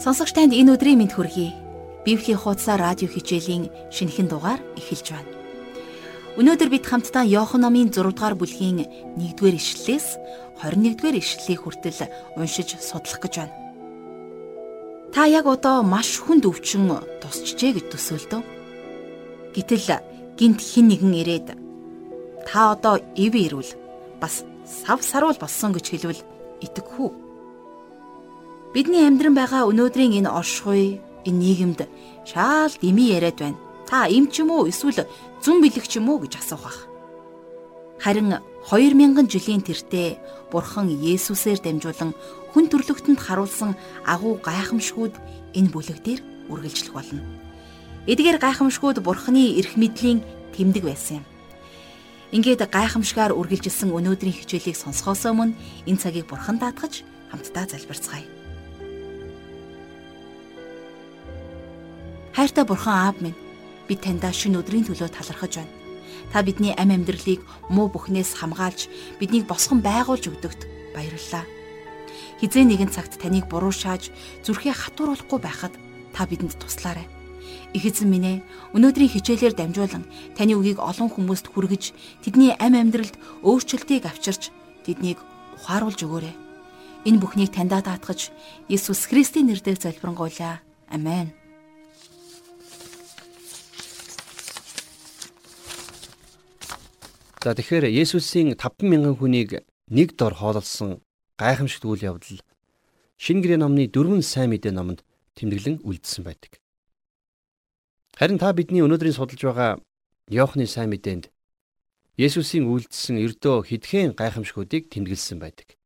Сонсогч танд энэ өдрийн мэд хүргэе. Библийн хуудасаа радио хичээлийн шинэхэн дугаар эхэлж байна. Өнөөдөр бид хамтдаа Иохан номын 6 дугаар бүлгийн 1-р ишлэлээс 21-р ишлэлийг хүртэл уншиж судлах гэж байна. Та яг одоо маш хүнд өвчин тусчжээ гэж төсөөлдөө. Гэтэл гинт хин нэгэн ирээд та одоо ив ирвэл бас сав саруул болсон гэж хэлвэл итгэхүү Бидний амьдран байгаа өнөөдрийн энэ оршихуй, энэ нийгэмд шаал дими яриад байна. Та им ч юм уу эсвэл зүн бэлэг ч юм уу гэж асуух бах. Харин 2000 жилийн тэртээ Бурхан Есүсээр дамжуулан хүн төрлөختөнд харуулсан агуу гайхамшгууд энэ бүлэг дээр үргэлжлэх болно. Эдгээр гайхамшгууд Бурханы эрх мэдлийн тэмдэг байсан юм. Ингээд гайхамшгаар үргэлжилсэн өнөөдрийн хичээлийг сонсохоос өмнө энэ цагийг Бурхан даатгаж хамтдаа залбирцгаая. Хайртай бурхан аав минь би таньдаа шинэ өдрийн төлөө талархаж байна. Та бидний амь амьдралыг муу бүхнээс хамгаалж биднийг босгон байгуулж өгдөгт баярлалаа. Хизээ нэгэн цагт таныг буруу шааж зүрхээ хатууруулахгүй байхад та бидэнд туслаарай. Их эзэн минь ээ өнөөдрийн хичээлээр дамжуулан таны үгийг олон хүмүүст хүргэж тэдний амь амьдралд өөрчлөлтийг авчирч тэднийг ухааруулж өгөөрэй. Энэ бүхнийг таньдаа даатгаж Иесус Христийн нэрээр залбирanгуйлаа. Амен. За тэгэхээр Есүсийн 50000 хүнийг нэг дор хоололсон гайхамшигт үйл явдал Шинэ гэрээ номны дөрвөн сайн мэдээ номонд тэмдэглэн үлдсэн байдаг. Харин та бидний өнөөдрийн судалж байгаа Иохны сайн мэдээнд Есүсийн үйлдэлсэн эрдөө хидхэн гайхамшгуудыг тэмдэглэсэн байдаг.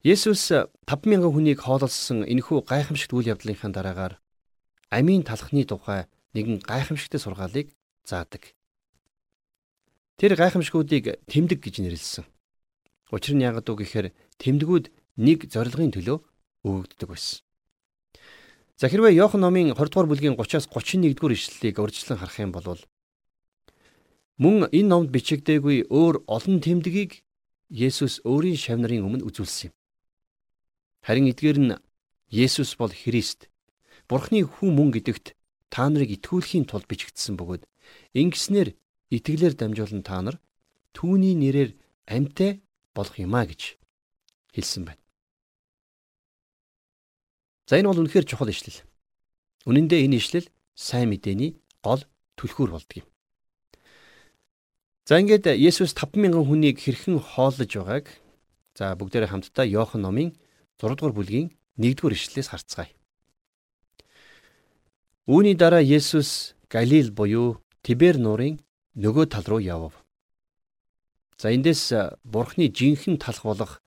Есүс 50000 хүнийг хоололсон энэхүү гайхамшигт үйл явдлынхаа дараагаар амийн талхны тухай нэгэн гайхамшигт сургаалыг заадаг. Тэр гайхамшгуудыг тэмдэг гэж нэрлсэн. Учир нь яагаад үг гэхээр тэмдгүүд нэг зорилгын төлөө өгөгддөг байсан. За хэрвээ Иохан номын 20 дугаар бүлгийн 30-аас 31 дугаар ишлэлийг урьдчилан харах юм бол мөн энэ номд бичигдээгүй өөр олон тэмдгийг Есүс өөрийн шавнарын өмнө үзүүлсэн юм. Харин эдгээр нь Есүс бол Христ, Бурхны хүн мөн гэдэгт та нарыг итгүүлэхийн тулд бичигдсэн бөгөөд ингэснээр итгэлээр дамжуулан та нар түүний нэрээр амьтаа болох юмаа гэж хэлсэн байна. За энэ бол үнэхээр чухал ишлэл. Үнэн дээр энэ ишлэл сайн мэдээний гол түлхүүр болдго юм. За ингээд Есүс 50000 хүнийг хэрхэн хооллож байгааг за бүгдээрээ хамтдаа Иохан номын 6 дугаар бүлгийн 1 дугаар ишлэлээс харцгаая. Үүний дараа Есүс Галил буюу Тибер нуурын нөгөө тал руу явв. За эндээс бурхны жинхэнэ талх болох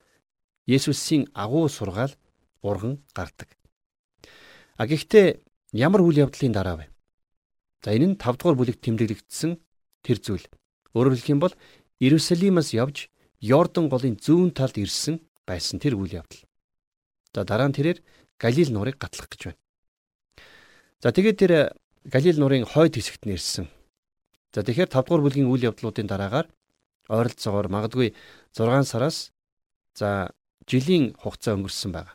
Есүсийн агуу сургаал урган гардаг. А гэхдээ ямар үйл явдлын дараа вэ? За энэ нь 5 дугаар бүлэгт тэмдэглэгдсэн тэр зүйл. Өөрөөр хэлэх юм бол Иерусалимаас явж Йордан голын зүүн талд ирсэн байсан тэр үйл явдал. За дараа нь тэрээр Галил нуурыг гатлах гэж байна. За тэгээд тэр Галил нуурын хойд хэсэгт нэрсэн. За тэгэхээр 5 дугаар бүлгийн үйл явдлуудын дараагаар ойролцоогоор магадгүй 6 сараас за жилийн хугацаа өнгөрсөн байна.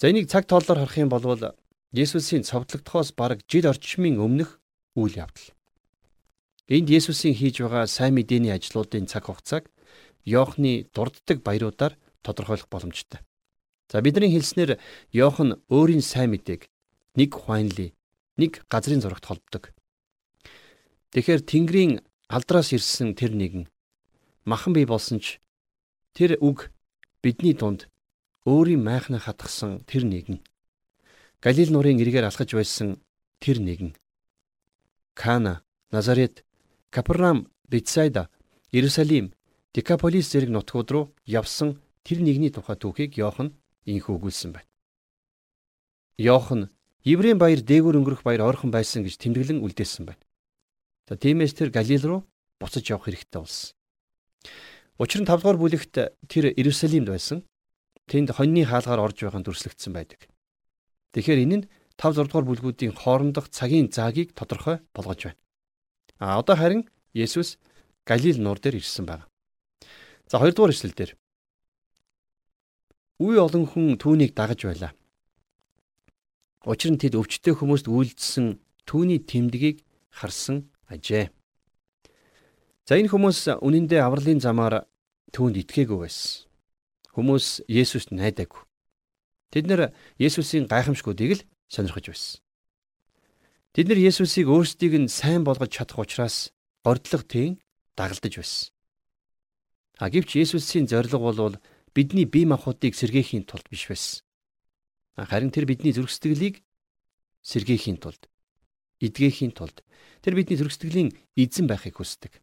За энийг цаг тооллоор харах юм бол Есүсийн цовдлогдохоос бараг жил орчмын өмнөх үйл явдал. Энд Есүсийн хийж байгаа сайн мэдээний ажлуудын цаг хугацааг Иохны дурддаг баяруудаар тодорхойлох боломжтой. За бидний хэлснээр Иохан өөрийн сайн мэдээг нэг ухаанлий, нэг газрын зурагт холбдог. Тэгэхээр Тэнгэрийн алдраас ирсэн тэр нэгэн махан бий болсон ч тэр үг бидний дунд өөрийн майхнаа хатгсан тэр нэгэн Галил нуурын эргээр алхаж байсан тэр нэгэн Кана, Назарет, Капернаум, Бетсайда, Иерусалим, Декаполис зэрэг нутгууд руу явсан тэр нэгний тухай түүхийг Иохан инхүү өгүүлсэн байна. Иохан Еврейн баяр дээгүүр өнгөрөх баяр ойрхон байсан гэж тэмдэглэн үлдээсэн байна. За тиймээс тэр Галил руу буцаж явах хэрэгтэй болсон. Учир нь 5 дугаар бүлэгт тэр Иерусалимд байсан. Тэнд хоньны хаалгаар орж байгаа дүрслэгдсэн байдаг. Тэгэхээр энэ нь 5 6 дугаар бүлгүүдийн хоорондох цагийн заагийг тодорхой болгож байна. А одоо харин Есүс Галил нуур дээр ирсэн байна. За 2 дугаар эшлэл дээр үе олон хүн түүнийг дагаж байлаа. Учир нь тэд өвчтөе хүмүүст үйлдсэн түүний тэмдгийг харсан ажээ. За энэ хүмүүс үнэн дээр авралын замаар түүнд итгээгүй байсан. Хүмүүс Есүст найдаагүй. Тэд нэр Есүсийн гайхамшгуудыг л сонирхож байсан. Тэд нар Есүсийг өөрсдийг нь сайн болгож чадах учраас гордлого тийм дагалдаж байсан. А гэвч Есүсийн зорилго бол бидний бие махбодыг сэргээхийн тулд биш байсан. Харин тэр бидний зүрх сэтгэлийг сэргээхийн тулд, эдгээхийн тулд тэр бидний зүрх сэтгэлийн эзэн байхыг хүсдэг.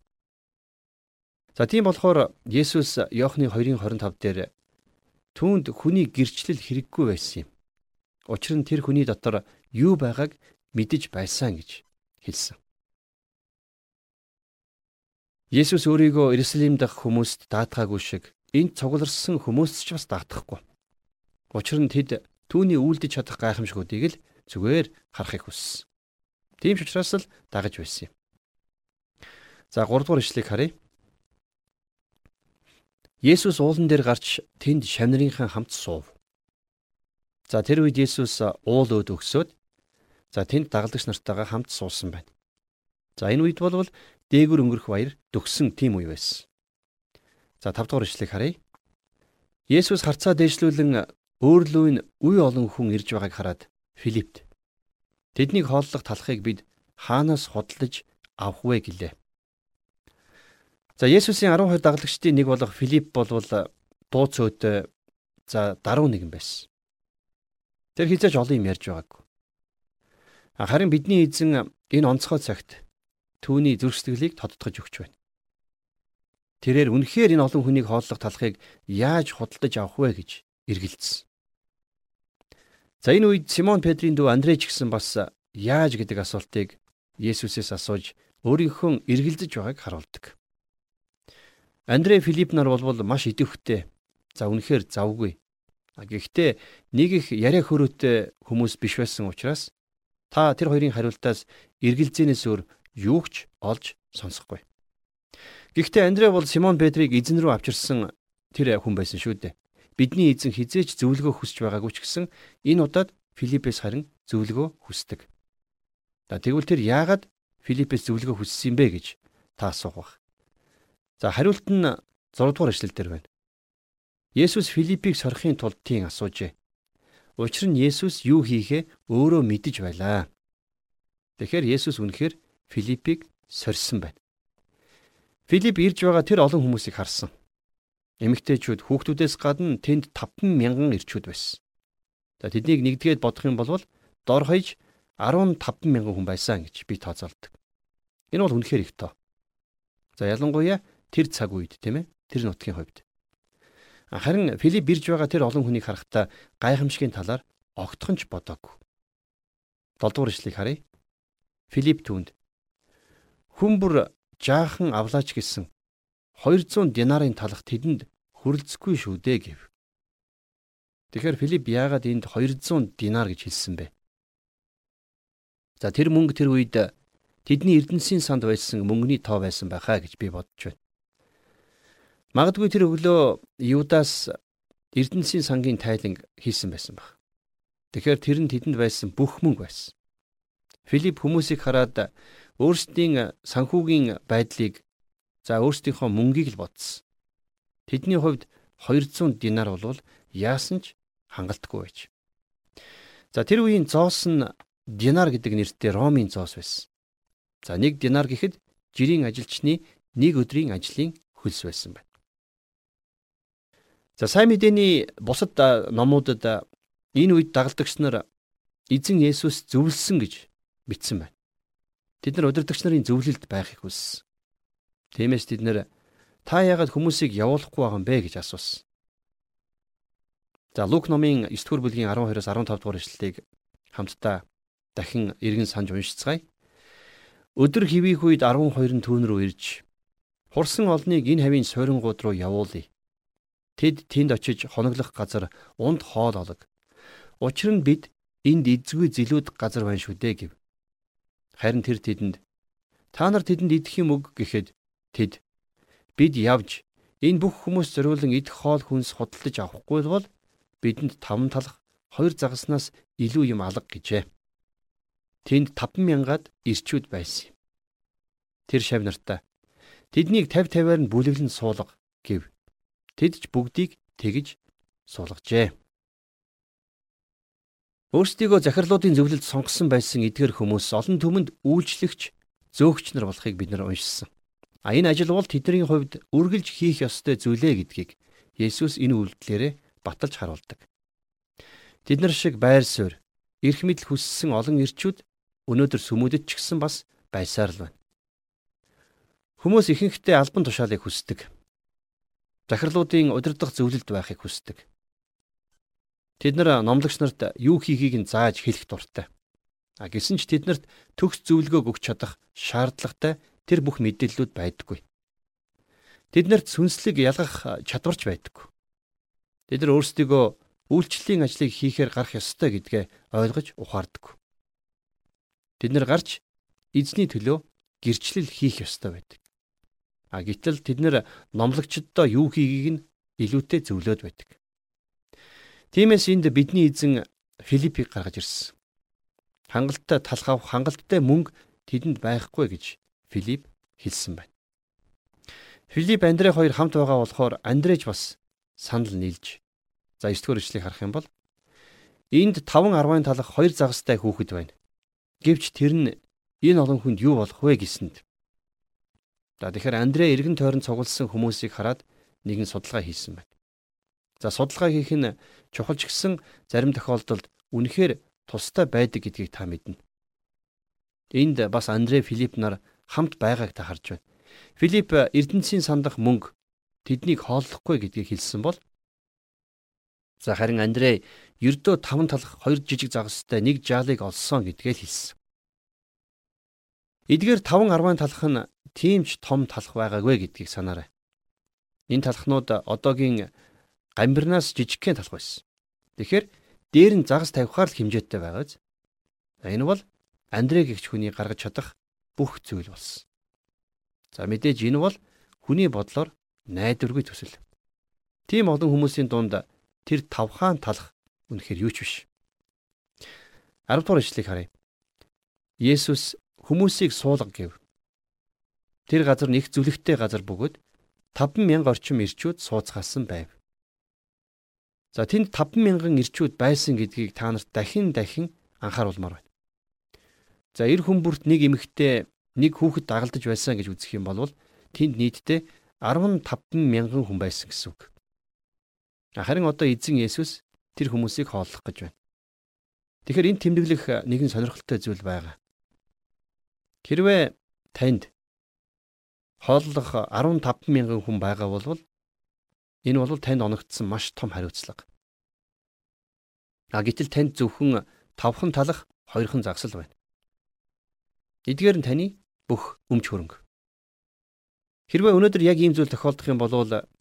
За тийм болохоор Есүс Иохны 2:25 дээр түүнд хүний гэрчлэл хэрэггүй байсан юм. Учир нь тэр хүний дотор юу байгааг мэдэж байсан гэж хэлсэн. Есүс өөрийгөө Иерусалим дахь хүмүүст даатгаагүй шиг энд цугларсан хүмүүст ч бас даатгахгүй. Учир нь тэд түүний үйлдэж чадах гайхамшгуудыг л зүгээр харахыг хүссэн. Тийм ч учраас л дагаж байсан юм. За 3 дугаар ишлэгийг харъя. Есүс уулан дээр гарч тэнд шамнырынхан хамт суув. За тэр үед Есүс уул өөд өгсөд за тэнд дагалдагч нартайгаа хамт суусан байна. За энэ үед бол дээгүр өнгөрөх баяр дөгсөн тийм үе байсан. За 5 дугаар ишлэгийг харъя. Есүс харцаа дээшлүүлэн Өөрлөө нь үе олон хүн ирж байгааг хараад Филиппт тэднийг хооллох талхыг бид хаанаас хөдөлж авах вэ гэлээ. За Есүсийн 12 дагалагчдын нэг болох Филипп болвол дуу цөөд за даруй нэгэн байсан. Тэр хизээж олон юм ярьж байгаагүй. Харин бидний эзэн энэ онцгой цагт түүний зүрх сэтгэлийг тодтогч өгч байна. Тэрээр үнэхээр энэ олон хүнийг хооллох талхыг яаж худалдаж авах вэ гэж эргэлзсэн. За энэ үед Симон Петрийн дүү Андрей ч гэсэн бас яаж гэдэг асуултыг Есүсээс асууж өөрийнхөө эргэлзэж байгааг харуулдаг. Андрей Филипп нар болвол маш идэвхтэй. За үнэхээр завгүй. Гэхдээ нэг их яриа хөрөөтэй хүмүүс биш байсан учраас та тэр хоёрын хариултаас эргэлзээнээс өөр юу ч олж сонсохгүй. Гэхдээ Андрей бол Симон Петрийг эзэн рүү авчирсан тэр хүн байсан шүү дээ. Бидний эзэн хизээч зөвлөгөө хүсэж байгаагүй ч гэсэн энэ удаад Филиппээс харин зөвлөгөө хүсдэг. За тэгвэл тэр яагаад Филиппээс зөвлөгөө хүссэн бэ гэж та асуух. За хариулт нь 6 дугаар эшлэл дээр байна. Есүс Филиппийг сорохын тулд тийм асуужээ. Учир нь Есүс юу хийхээ өөрөө мэдэж байлаа. Тэгэхээр Есүс үнэхээр Филиппийг сорьсон байна. Филипп ирж байгаа тэр олон хүмүүсийг харсан. Эмэгтэйчүүд хүүхдүүдээс гадна тэнд 5 мянган ирчүүд байсан. За тэднийг нэгдгээд бодох юм бол дор хаяж 15 мянган хүн байсан гэж би тооцоолдог. Энэ бол үнэхээр их тоо. За ялангуяа тэр цаг үед тийм ээ тэр нутгийн хувьд. Харин Филипп бирж байгаа тэр олон хүнийг харахтаа гайхамшигын талаар огтхон ч бодоогүй. 7 дугаар ишлэгийг харъя. Филипп түүнд хүн бүр жаахан авлаач гэсэн 200 динарын талах тэдэнд хүрэлцэхгүй шүү дээ гэв. Тэгэхээр Филипп яагаад энд 200 динар гэж хэлсэн бэ? За тэр мөнгө тэр үед тэдний эрдэнсийн санд байсан мөнгөний тоо байсан байхаа гэж би бодож байна. Магадгүй тэр өглөө Юдас эрдэнсийн сангийн тайланг хийсэн байсан баг. Тэгэхээр тэр нь тэдэнд байсан бүх мөнгө байсан. Филипп хүмүүсийг хараад өөрсдийн санхүүгийн байдлыг За өөрсдийнхөө мөнгийг л бодсон. Тэдний хувьд 200 динар бол яасан ч хангалтгүй байж. За тэр үеийн зоос нь динар гэдэг нэртэй Ромын зоос байсан. За 1 динар гэхэд жирийн ажилчны нэг өдрийн ажлын хөлс байсан байна. За сайн мэдээний бусад номуудад энэ үед дагалдагч нар эзэн Есүс зөвлөсөн гэж бичсэн байна. Тэд нар удирдагч нарын зөвлөлд байхыг хүссэн. Тиймээс тэд нэр та яагаад хүмүүсийг явуулахгүй байгаа юм бэ гэж асуусан. За Лук номын 9 дугаар бүлгийн 12-оос 15 дугаар ишлэлийг хамтдаа дахин эргэн санаж уншицгаая. Өдөр хивэх үед 12 нь түүн рүү ирж хурсан олныг энэ хавийн суйрангууд руу явуулъя. Тэд тэнд очиж хоноглох газар унд хоол олог. Учир нь бид энд эзгүй зилүүд газар байна шүү дээ гэв. Харин тэр тэдэнд та нар тэдэнд идэх юм үг гэхэд Тэд бид явж энэ бүх хүмүүс зориулан идэх хоол хүнс худалдаж авахгүй бол бидэнд таван талах хоёр загаснаас илүү юм алга гэжээ. Тэнд 50000-аад ирчүүд байсан юм. Тэр шав нартаа тэднийг 50 50-аар нь бүлэглэн суулга гэв. Тэд ч бүгдийг тэгж суулгажээ. Өөрсдийгөө захирлуудын зөвлөлд сонгосон байсан эдгээр хүмүүс олон түмэнд үйлчлэгч, зөөгч нар болохыг бид нар уншсан. А энэ ажил бол тэдний хувьд үргэлж хийх ёстой зүйлээ гэдгийг Есүс энэ үйлдэлээрээ баталж харуулдаг. Тэд нар шиг байр суурь, эрх мэдэл хүссэн олон ирчүүд өнөөдөр сүмүүдэд ч гэсэн бас байсаар л байна. Хүмүүс ихэнхдээ албан тушаалыг хүсдэг. Захирлуудын удирдах зөвлөлд байхыг хүсдэг. Тэд нар номлогч нарт юу хийхийг нь зааж хэлэх дуртай. А гисэн ч тэднэрт төгс зөвлөгөөг өгч чадах шаардлагатай тэр бүх мэдээллүүд байдаггүй. Тэднэрт сүнслэг ялгах чадварч байдаггүй. Тэд нар өөрсдийгөө үйлчлэлийн ажлыг хийхээр гарах ёстой гэдгээ ойлгож ухаардаг. Тэд нар гарч эзний төлөө гэрчлэл хийх ёстой байдаг. А гэтэл тэд нар номлогчдоо юу хийгийг нь илүүтэй зөвлөд байдаг. Тиймээс энд бидний эзэн Филиппийг гаргаж ирсэн. Хангалттай талх авах хангалттай мөнгө тэдэнд байхгүй гэж Филипп хэлсэн байна. Филипп Андрей хоёр хамт байгаа болохоор Андрейч бас санал нийлж За 9 дугаар ишлэгийг харах юм бол энд 5 10-ын талах хоёр загастай хүүхэд байна. Гэвч тэр нь энэ олон хүнд юу болох вэ гэсэнд. За тэгэхээр Андрей эргэн тойрон цугласан хүмүүсийг хараад нэгэн судалгаа хийсэн байна. За судалгаа хийх нь чухал ч гэсэн зарим тохиолдолд үнэхээр тустай байдаг гэдгийг та мэднэ. Энд бас Андрей Филипп нар хамт байгааг та харж байна. Филипп Эрдэнэсийн сандах мөнгө тэднийг хооллохгүй гэдгийг хэлсэн бол За харин Андрей ердөө таван талах хоёр жижиг загастай нэг жаалыг олсон гэдгээ хэлсэн. Эдгээр 5 10-ын талах нь тийм ч том талах байгаагүй гэдгийг санаарай. Энэ талхнууд одоогийн гамбирнаас жижигхэн талах байсан. Тэгэхээр дээр нь загас тавихаар л хэмжээтэй байгааз. Энэ бол Андрей гэгч хүний гаргаж чадах бүх зүйл болсон. За мэдээж энэ бол хүний бодлоор найдваргүй төсөл. Тийм олон хүмүүсийн дунд тэр тавхаан талах үнэхээр юу ч биш. 10 дугаар ишлэгийг харъя. Есүс хүмүүсийг суулга гэв. Тэр газар нэг зүлэгтэй газар бөгөөд 50000 орчим ирчүүд сууцгаасан байв. За тэнд 50000 ирчүүд байсан гэдгийг та нарт дахин дахин анхааруулмаар байна. За эр хүмүүрт нэг эмэгтэй нэг хүүхэд дагалдаж байсан гэж үзэх юм бол тэнд нийтдээ 15000 хүн байсан гэсэн үг. Харин одоо эзэн Есүс тэр хүмүүсийг хооллох гэж байна. Тэгэхээр энэ тэмдэглэх нэгэн сонирхолтой зүйл байгаа. Хэрвээ танд хооллох 15 мянган хүн байгаа бол энэ бол танд оногдсон маш том хариуцлага. А гэтэл танд зөвхөн тавхан талах хоёрхан загсал байна. Эдгээр нь таны бүх өмч хөрөнгө. Хэрвээ өнөөдөр яг ийм зүйл тохиолдох юм бол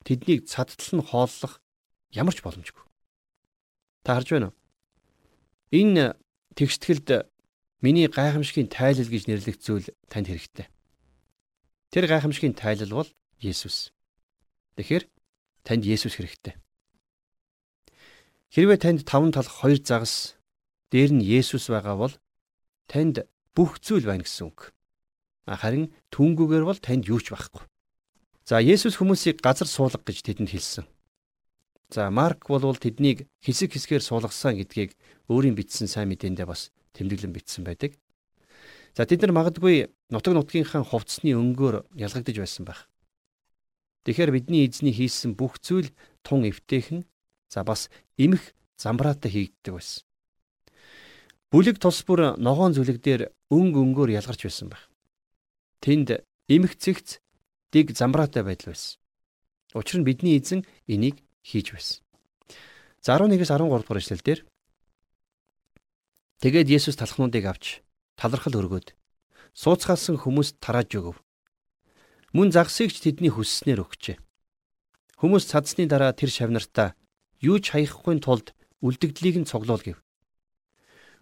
тэднийг цадтал нь хооллох Ямар ч боломжгүй. Та харж байна уу? Энэ тэгшгэлд миний гайхамшигын тайлал гэж нэрлэх зүйл танд хэрэгтэй. Тэр гайхамшигын тайлал бол Есүс. Тэгэхээр танд Есүс хэрэгтэй. Хэрвээ танд таван талх хоёр загас дээр нь Есүс байгаа бол танд бүх зүйл байна гэсэн үг. Харин түнгүүгээр бол танд юу ч байхгүй. За Есүс хүмүүсийг газар суулга гэж тэдэнд хэлсэн. За Марк бол тэднийг хэсэг хэсгээр суулгасан гэдгийг өөрийн бичсэн сайн мэдээндээ бас тэмдэглэн бичсэн байдаг. За тэд нар магадгүй нутаг нутгийнхаа хувцсны өнгөөр ялгагдж байсан байх. Тэгэхээр бидний эзний хийсэн бүх зүйл тун эвтэйхэн за бас эмх замбраатай хийгддэг байсан. Бүлэг тус бүр ногоон зүлэг дээр өнг өнгөөр ялгарч байсан байх. Тэнд эмх цэгц дэг замбраатай байдал байсан. Учир нь бидний эзэн энийг хийж байсан. За 11-ээс 13 дугаар эшлэл дээр Тэгээд Есүс талхнуудыг авч талархал өргөөд сууцгаалсан хүмүүст тарааж өгөв. Мөн загсыг ч тэдний хүсснээр өгчээ. Хүмүүс цадсны дараа тэр шавнартаа юу ч хаяхгүй тулд үлдэгдлийг нь цоглуул гэв.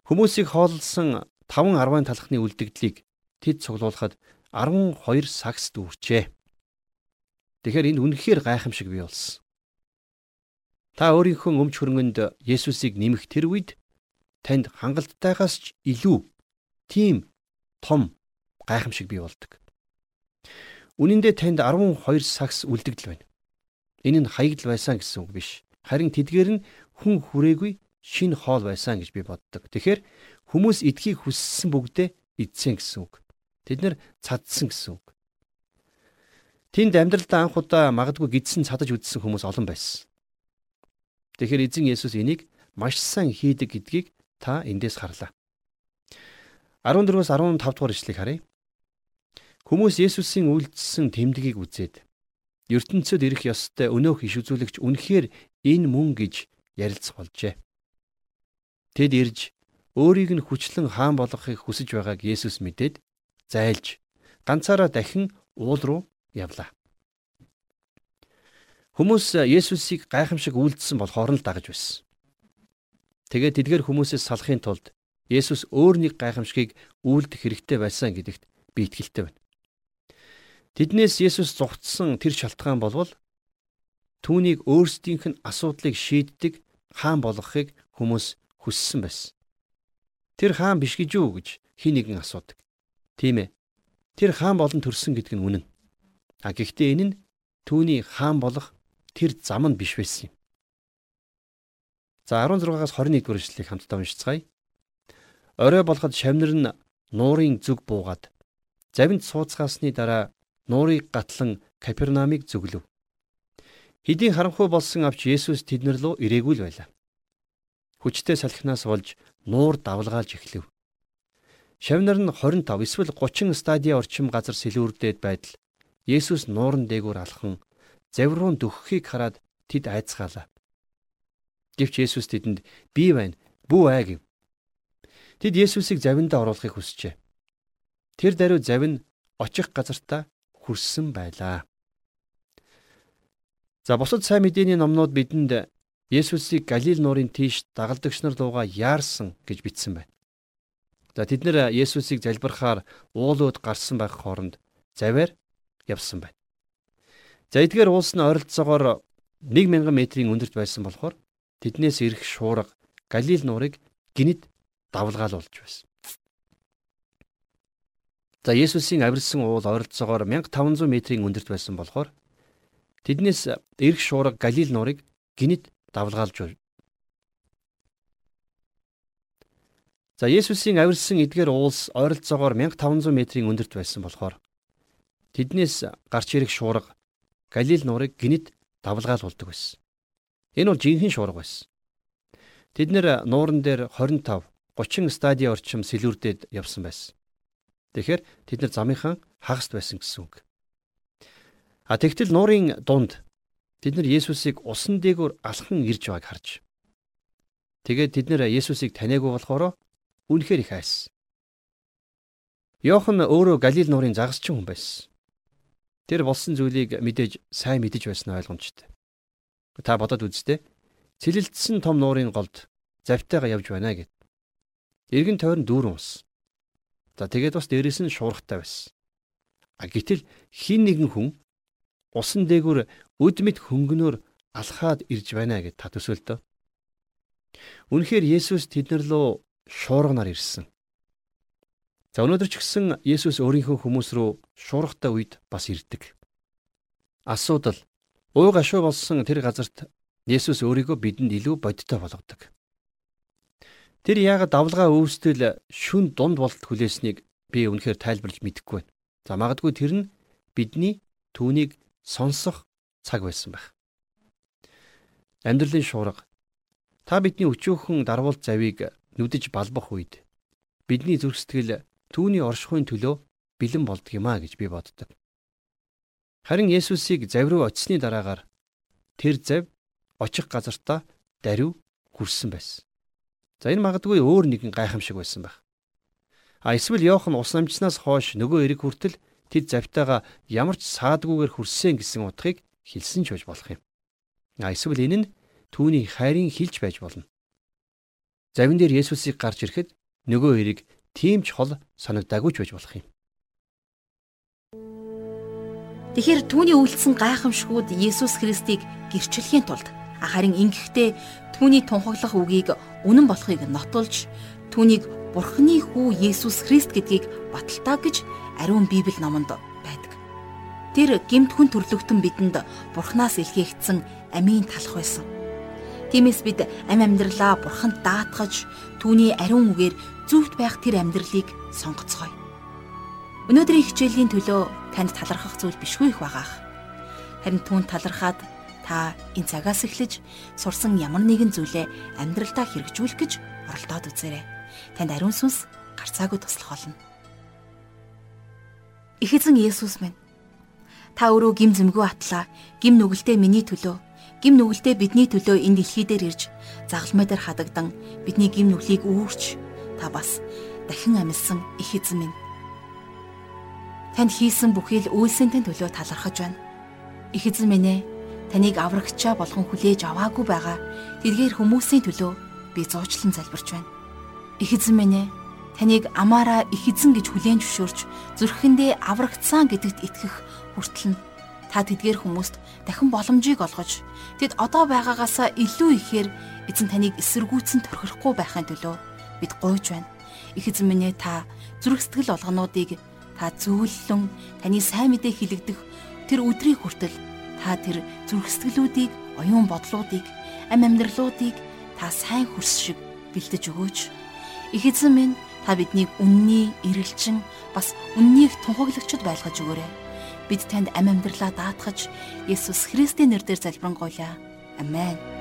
Хүмүүсийг хооллсон 5 10-ын талхны үлдэгдлийг тэд цуглуулхад 12 сагс дүүрчээ. Тэгэхээр энэ үнэхээр гайхамшиг бий болсон. Та өөрийнхөө өмч хөрөнгөнд Есүсийг нэмэх тэр үед танд хангалттайгаас ч илүү тийм том гайхамшиг бий болдог. Үнэн дээр танд 12 сагс үлдэгдэл байна. Энэ нь хаягдл байсан гэсэн үг биш. Харин тэдгээр нь хүн хүрээгүй шин хоол байсан гэж би боддог. Тэгэхээр хүмүүс эдхийг хүссэн бүгдээ идсэн гэсэн үг. Тэд нэр цадсан гэсэн үг. Тэнд амьдралдаа анх удаа магадгүй гидсэн цадаж үдсэн хүмүүс олон байсан. Тэгэхээр эзэн Есүс энийг маш сайн хийдэг гэдгийг та эндээс харлаа. 14-өөс 15 дугаар ишлэгийг харъя. Хүмүүс Есүсийн үйлдэлсэн тэмдгийг үзээд ертөнцид ирэх ёстой өнөөх иш үзүүлэгч үнэхээр энэ мөн гэж ярилцах болжээ. Тэд ирж өөрийг нь хүчлэн хаан болгохыг хүсэж байгааг Есүс мэдээд зайлж ганцаараа дахин уул руу явлаа. Хүмүүс Есүсийг гайхамшиг үйлдэлсэн болохоор нь л дагаж байсан. Тэгээд тэдгээр хүмүүсээс салахын тулд Есүс өөр нэг гайхамшигыг үйлдэх хэрэгтэй байсан гэдэгт би итгэлтэй байна. Тэднээс Есүс зугтсан тэр шалтгаан болвол түүнийг өөрсдийнх нь асуудлыг шийддэг хаан болгохыг хүмүүс хүссэн байсан. Тэр хаан биш гэж юу гэж хин нэгэн асуудаг. Тийм ээ. Тэр хаан болон төрсөн гэдэг нь үнэн. А гэхдээ энэ нь түүний хаан болох тэр зам нь биш байсан юм. За 16-аас 21 дугаар эшлэлийг хамтдаа уншицгаая. Орой болоход шавнар нь нуурын зүг буугаад завинд сууцгаасны дараа нуурыг гатлан Капернаумыг зөвлөв. Хэдийн харанхуй болсон авч Есүс тэднэр рүү ирээгүй л байлаа. Хүчтэй салхинаас болж нуур давлгаалж эхлэв. Шавнар нь 25 эсвэл 30 стадиа орчим газар сэлүүрдээд байтал Есүс нууран дээгүүр алхан завь руу дөхөхийг хараад тэд айцгаалаа. Гэвч Есүс тэдэнд "Би байна. Бүү ай" гэв. Тэд Есүсийг завиндаа оруулахыг хүсжээ. Тэр даруй завь нь очих газартаа хүрсэн байлаа. За бусад сайн мэдээний номнууд бидэнд Есүсийг Галил нуурын тийш дагалдагч нар лууга яарсан гэж бичсэн байна. За тэд нэр Есүсийг залбирахаар уулууд гарсан байх хооронд заваар явсан байна. За эдгээр уулс нь ойролцоогоор 1000 м-ийн өндөрт байсан болохоор тэднээс ирэх шуурга Галил нуурыг гинэд давлгаалуулж байсан. За Есүсийн авирсан уул ойролцоогоор 1500 м-ийн өндөрт байсан болохоор тэднээс ирэх шуурга Галил нуурыг гинэд давлгаалж. За Есүсийн авирсан эдгээр уулс ойролцоогоор 1500 м-ийн өндөрт байсан болохоор тэднээс гарч ирэх шуурга Галил нуурыг гинэд давлгаалуулдаг байсан. Энэ бол жинхэнэ шуурга байсан. Тэд нэр нууран дээр 25 30 стадиа орчим сэлүүрдээд явсан байсан. Тэгэхээр тэд нар замынхан хагаст байсан гэсэн үг. А тэгтэл нуурын дунд тэд нар Есүсийг усан дээгүүр алхан ирж байгааг харж. Тэгээд тэд нар Есүсийг таниагүй болохоор үнэхээр их айсан. Йохан өөрөө Галил нуурын загасчин хүн байсан. Тэр болсон зүйлийг мэдээж сайн мэдэж байсан ойлгомжтой. Та бодоод үзтээ. Цэлэлтсэн том нуурын голд завтайгаа явж байна гэд. Иргэн тойрон дүүрэн ус. За тэгээд бас дээрээс нь шуургатай байсан. А гэтэл хин нэгэн хүн усан дээгүр өд мэд хөнгөнөөр алхаад ирж байна гэд та төсөөлтөө. Үнэхээр Есүс тэднэр лөө шуурганаар ирсэн. За өнөөдөр ч гэсэн Есүс өөрийнхөө хүмүүс рүү шуургатай үед бас ирдэг. Асуудал ууй гашуу болсон тэр газарт Есүс өөрийгөө бидэнд илүү бодиттой болгодог. Тэр яагаад давлгаа өвсдөл шүн дунд болт хүлээснийг би үнэхээр тайлбарлаж мэдэхгүй байна. За магадгүй тэр нь бидний түүнийг сонсох цаг байсан байх. Амьдралын шуурга та бидний өчөөхөн дарвуулт завийг нүдэж балбах үед бидний зүрх сэтгэл түүний оршихуйн төлөө бэлэн а гэж би боддог. Харин Есүсийг завь руу очисны дараагаар тэр завь очих газартаа даруй хүрсэн байсан. За энэ магадгүй өөр нэгэн гайхамшиг байсан байх. А эсвэл Йохан ус намжснаас хойш нөгөө эрэг хүртэл тэд завтайгаа ямар ч саадгүйгээр хүрсэн гэсэн утгыг хэлсэн ч байж болох юм. А эсвэл энэ нь түүний хайрын хилж байж болно. Завин дээр Есүсийг гарч ирэхэд нөгөө эрэг тийм ч хол санагдаагүй ч байж болох юм. Тэгэхээр түүний үйлдэлсэн гайхамшгууд Есүс Христийг гэрчлэхийн тулд Харин ингэхдээ түүний тунхаглах үгийг үнэн болохыг нотолж түүнийг Бурхны хүү Есүс Христ гэдгийг баталтаа гэж ариун Библи номонд. Тэр гемт хүн төрлөختөн бидэнд Бурханаас илгээгдсэн амийн талах байсан. Тиймээс бид ам амьдралаа Бурханд даатгаж түүний ариун үгээр зүвт байх тэр амьдралыг сонгоцгоё. Өнөөдрийн хичээлийн төлөө танд талархах зүйл бишгүй их байгаах. Харин түүнд талархаад та энэ цагаас эхлэж сурсан ямар нэгэн зүйлээ амьдралдаа хэрэгжүүлэх гэж оролдоод үзээрэй. Танд ариун сүнс гарцаагүй туслах болно. Их эзэн Есүс минь та өөрөө гим зэмгүй атлаа, гим нүгэлтэй миний төлөө, гим нүгэлтэй бидний төлөө энэ дэлхий дээр ирж загалмай дээр хадагдан бидний гим нүглийг үүрч та бас дахин амьсан их эзэн минь. Танд хийсэн бүхий л үйлсэнтэй төлөө талархаж байна. Их эзэн минь ээ таныг аврагчаа болгон хүлээж аваагүй байгаа тэдгээр хүмүүсийн төлөө би зуучлан залбирч байна. Их эзэн минь ээ таныг амаараа их эзэн гэж хүлээн зөвшөөрч зүрхэндээ аврагдсан гэдэгт итгэх хүртэл нь та тэдгээр хүмүүст дахин боломжийг олгож тэд одоо байгаагаасаа илүү ихээр эзэн таныг эсэргүүцэн торхирохгүй байхын төлөө бид гуйж байна. Их эзэн минь ээ та зүрх сэтгэл олгонуудыг та зөөллөн таны сайн мэдээ хилэгдэх тэр өдрийг хүртэл та тэр зүрх сэтгэлүүдийг, оюун бодлуудыг, ам амьдралуудыг та сайн хөрс шиг бэлдэж өгөөч. Их эзэн минь та биднийг үнний эргэлжин бас үннийг тунхаглагчд байлгаж өгөөрэй. Бид танд ам амьдралаа даатгаж Есүс Христийн нэрээр залбирanгуйлаа. Амен.